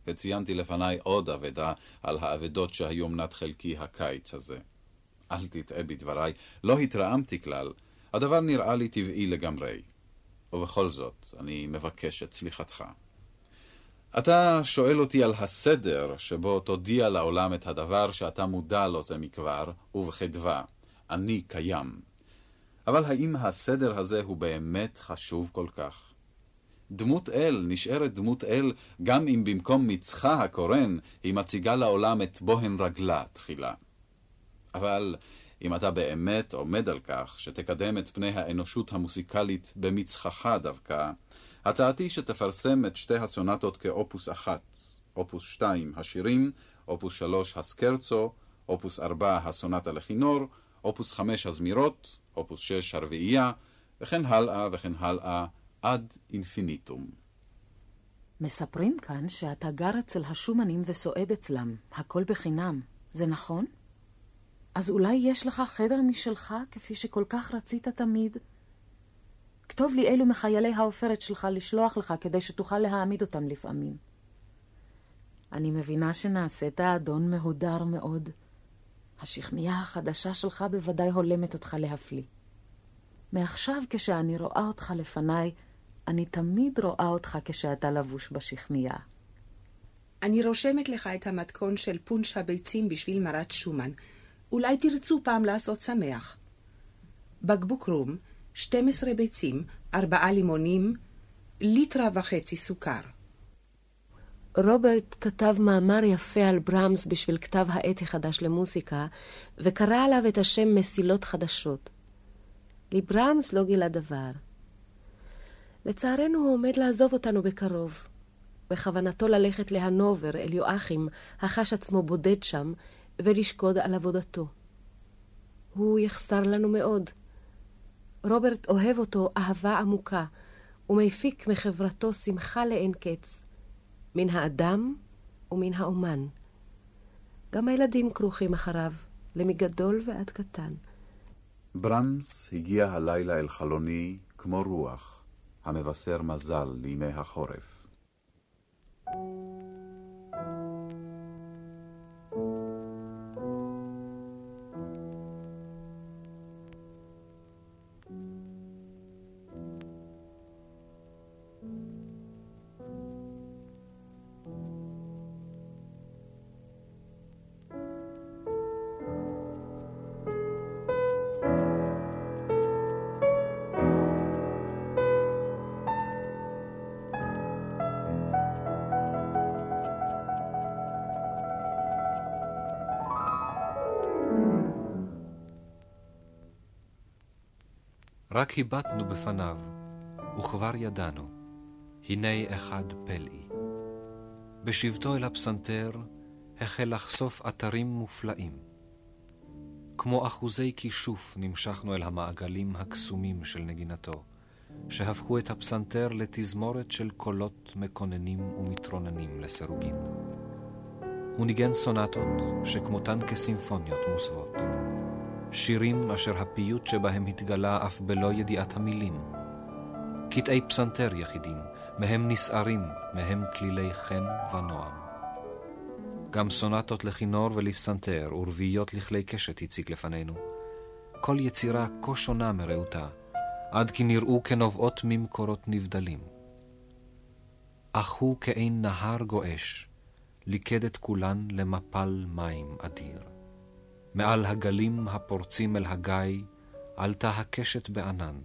וציינתי לפניי עוד אבדה על האבדות שהיו מנת חלקי הקיץ הזה. אל תטעה בדבריי, לא התרעמתי כלל, הדבר נראה לי טבעי לגמרי. ובכל זאת, אני מבקש את סליחתך. אתה שואל אותי על הסדר שבו תודיע לעולם את הדבר שאתה מודע לו זה מכבר, ובחדווה, אני קיים. אבל האם הסדר הזה הוא באמת חשוב כל כך? דמות אל נשארת דמות אל גם אם במקום מצחה הקורן היא מציגה לעולם את בוהן רגלה תחילה. אבל אם אתה באמת עומד על כך שתקדם את פני האנושות המוסיקלית במצחך דווקא, הצעתי שתפרסם את שתי הסונטות כאופוס אחת, אופוס שתיים השירים, אופוס שלוש הסקרצו, אופוס ארבע הסונטה לכינור, אופוס חמש הזמירות, אופוס שש הרביעייה, וכן הלאה וכן הלאה עד אינפיניטום. מספרים כאן שאתה גר אצל השומנים וסועד אצלם, הכל בחינם. זה נכון? אז אולי יש לך חדר משלך, כפי שכל כך רצית תמיד? כתוב לי אילו מחיילי העופרת שלך לשלוח לך, כדי שתוכל להעמיד אותם לפעמים. אני מבינה שנעשית אדון מהודר מאוד. השכמיה החדשה שלך בוודאי הולמת אותך להפליא. מעכשיו, כשאני רואה אותך לפניי, אני תמיד רואה אותך כשאתה לבוש בשכמיה. אני רושמת לך את המתכון של פונש הביצים בשביל מרת שומן. אולי תרצו פעם לעשות שמח. בקבוק רום, 12 ביצים, 4 לימונים, ליטרה וחצי סוכר. רוברט כתב מאמר יפה על ברמס בשביל כתב העת החדש למוסיקה, וקרא עליו את השם מסילות חדשות. לברמס לא גילה דבר. לצערנו הוא עומד לעזוב אותנו בקרוב. בכוונתו ללכת להנובר, אל יואכים, החש עצמו בודד שם, ולשקוד על עבודתו. הוא יחסר לנו מאוד. רוברט אוהב אותו אהבה עמוקה, ומפיק מחברתו שמחה לאין קץ, מן האדם ומן האומן. גם הילדים כרוכים אחריו, למגדול ועד קטן. ברמס הגיע הלילה אל חלוני כמו רוח, המבשר מזל לימי החורף. רק הבטנו בפניו, וכבר ידענו, הנה אחד פלאי. בשבתו אל הפסנתר, החל לחשוף אתרים מופלאים. כמו אחוזי כישוף נמשכנו אל המעגלים הקסומים של נגינתו, שהפכו את הפסנתר לתזמורת של קולות מקוננים ומתרוננים לסירוגין. הוא ניגן סונטות שכמותן כסימפוניות מוסוות. שירים אשר הפיוט שבהם התגלה אף בלא ידיעת המילים. קטעי פסנתר יחידים, מהם נסערים, מהם כלילי חן ונועם. גם סונטות לכינור ולפסנתר ורביעיות לכלי קשת הציג לפנינו. כל יצירה כה שונה מרעותה, עד כי נראו כנובעות ממקורות נבדלים. אך הוא כעין נהר גועש, ליכד את כולן למפל מים אדיר. מעל הגלים הפורצים אל הגיא, עלתה הקשת בענן.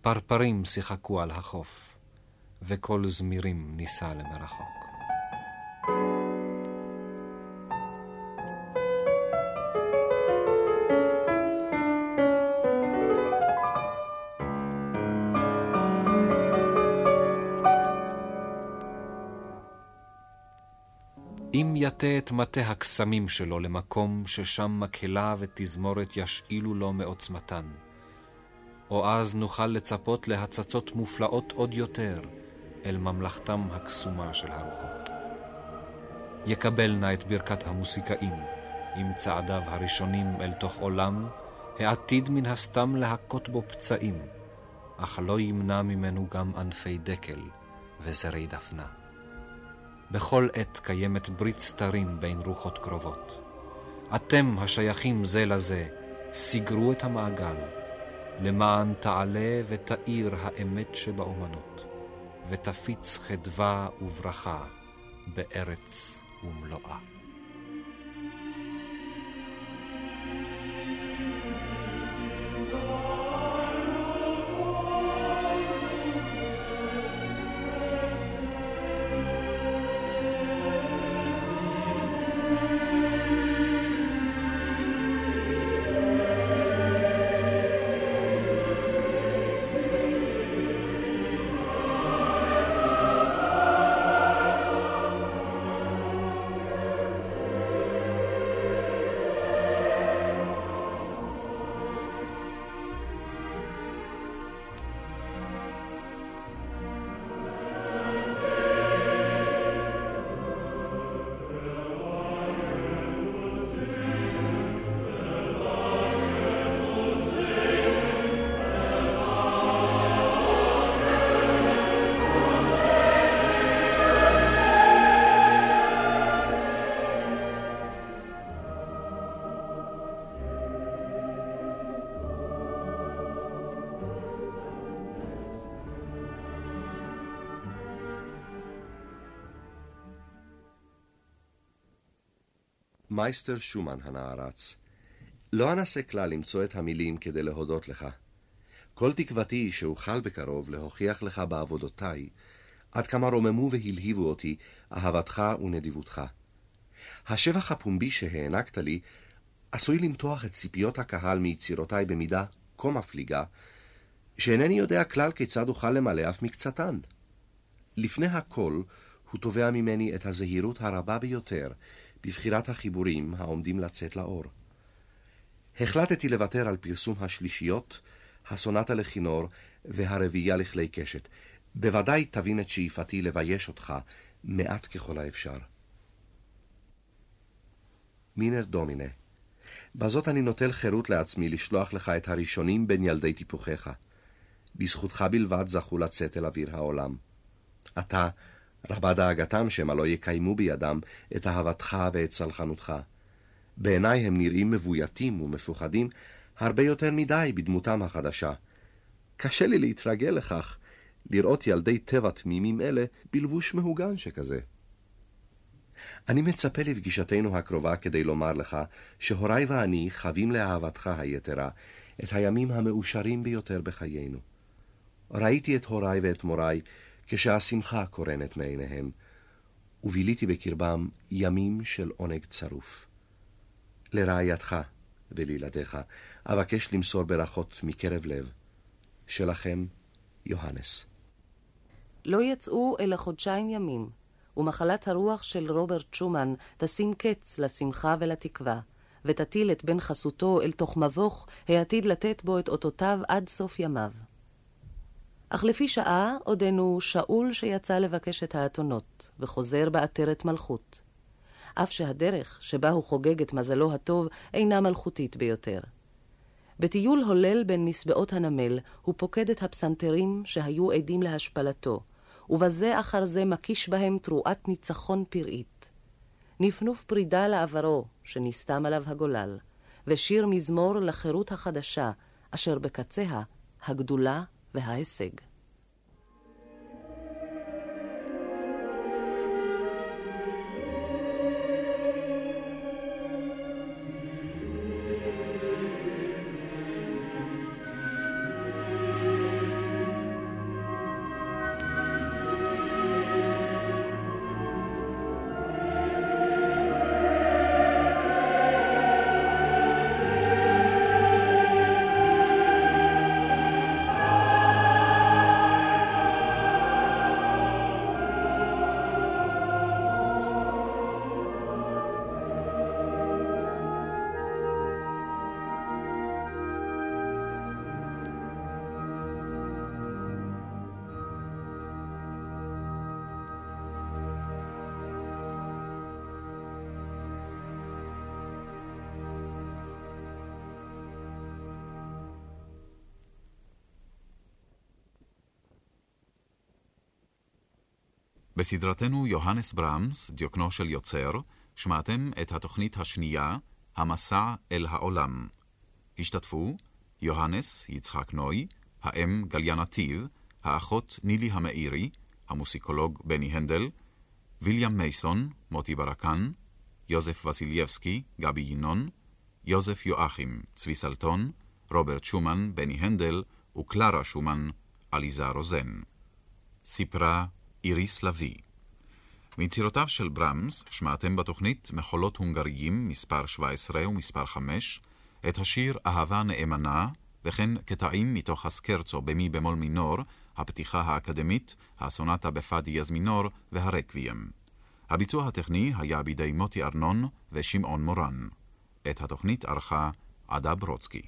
פרפרים שיחקו על החוף, וקול זמירים נישא למרחוק. אם יטה את מטה הקסמים שלו למקום ששם מקהלה ותזמורת ישאילו לו מעוצמתן. או אז נוכל לצפות להצצות מופלאות עוד יותר אל ממלכתם הקסומה של הרוחות. יקבל נא את ברכת המוסיקאים עם צעדיו הראשונים אל תוך עולם, העתיד מן הסתם להכות בו פצעים, אך לא ימנע ממנו גם ענפי דקל וזרי דפנה. בכל עת קיימת ברית סתרים בין רוחות קרובות. אתם השייכים זה לזה, סגרו את המעגל, למען תעלה ותאיר האמת שבאומנות, ותפיץ חדווה וברכה בארץ ומלואה. מייסטר שומן הנערץ, לא אנסה כלל למצוא את המילים כדי להודות לך. כל תקוותי היא שאוכל בקרוב להוכיח לך בעבודותיי עד כמה רוממו והלהיבו אותי אהבתך ונדיבותך. השבח הפומבי שהענקת לי עשוי למתוח את ציפיות הקהל מיצירותיי במידה כה מפליגה, שאינני יודע כלל כיצד אוכל למלא אף מקצתן. לפני הכל, הוא תובע ממני את הזהירות הרבה ביותר בבחירת החיבורים העומדים לצאת לאור. החלטתי לוותר על פרסום השלישיות, הסונטה לכינור והרביעייה לכלי קשת. בוודאי תבין את שאיפתי לבייש אותך מעט ככל האפשר. מינר דומינה, בזאת אני נוטל חירות לעצמי לשלוח לך את הראשונים בין ילדי טיפוחיך. בזכותך בלבד זכו לצאת אל אוויר העולם. אתה, רבה דאגתם שמא לא יקיימו בידם את אהבתך ואת סלחנותך. בעיניי הם נראים מבויתים ומפוחדים הרבה יותר מדי בדמותם החדשה. קשה לי להתרגל לכך, לראות ילדי טבע תמימים אלה בלבוש מהוגן שכזה. אני מצפה לפגישתנו הקרובה כדי לומר לך שהוריי ואני חבים לאהבתך היתרה את הימים המאושרים ביותר בחיינו. ראיתי את הוריי ואת מוריי כשהשמחה קורנת מעיניהם, וביליתי בקרבם ימים של עונג צרוף. לרעייתך ולילדיך אבקש למסור ברכות מקרב לב. שלכם, יוהנס. לא יצאו אלא חודשיים ימים, ומחלת הרוח של רוברט שומן תשים קץ לשמחה ולתקווה, ותטיל את בן חסותו אל תוך מבוך העתיד לתת בו את אותותיו עד סוף ימיו. אך לפי שעה עודנו שאול שיצא לבקש את האתונות, וחוזר בעטרת מלכות. אף שהדרך שבה הוא חוגג את מזלו הטוב אינה מלכותית ביותר. בטיול הולל בין מסבעות הנמל, הוא פוקד את הפסנתרים שהיו עדים להשפלתו, ובזה אחר זה מקיש בהם תרועת ניצחון פראית. נפנוף פרידה לעברו, שנסתם עליו הגולל, ושיר מזמור לחירות החדשה, אשר בקציה הגדולה וההישג. בסדרתנו יוהנס ברמס, דיוקנו של יוצר, שמעתם את התוכנית השנייה, המסע אל העולם. השתתפו יוהנס יצחק נוי, האם גליה נתיב, האחות נילי המאירי, המוסיקולוג בני הנדל, ויליאם מייסון, מוטי ברקן, יוזף וסילייבסקי, גבי ינון, יוזף יואכים, צבי סלטון, רוברט שומן, בני הנדל, וקלרה שומן, עליזה רוזן. סיפרה איריס לביא. מיצירותיו של ברמס שמעתם בתוכנית מחולות הונגריים מספר 17 ומספר 5, את השיר אהבה נאמנה, וכן קטעים מתוך הסקרצו במי במול מינור, הפתיחה האקדמית, הסונטה בפא דיאז מינור והרקוויאם. הביצוע הטכני היה בידי מוטי ארנון ושמעון מורן. את התוכנית ערכה עדה ברוצקי.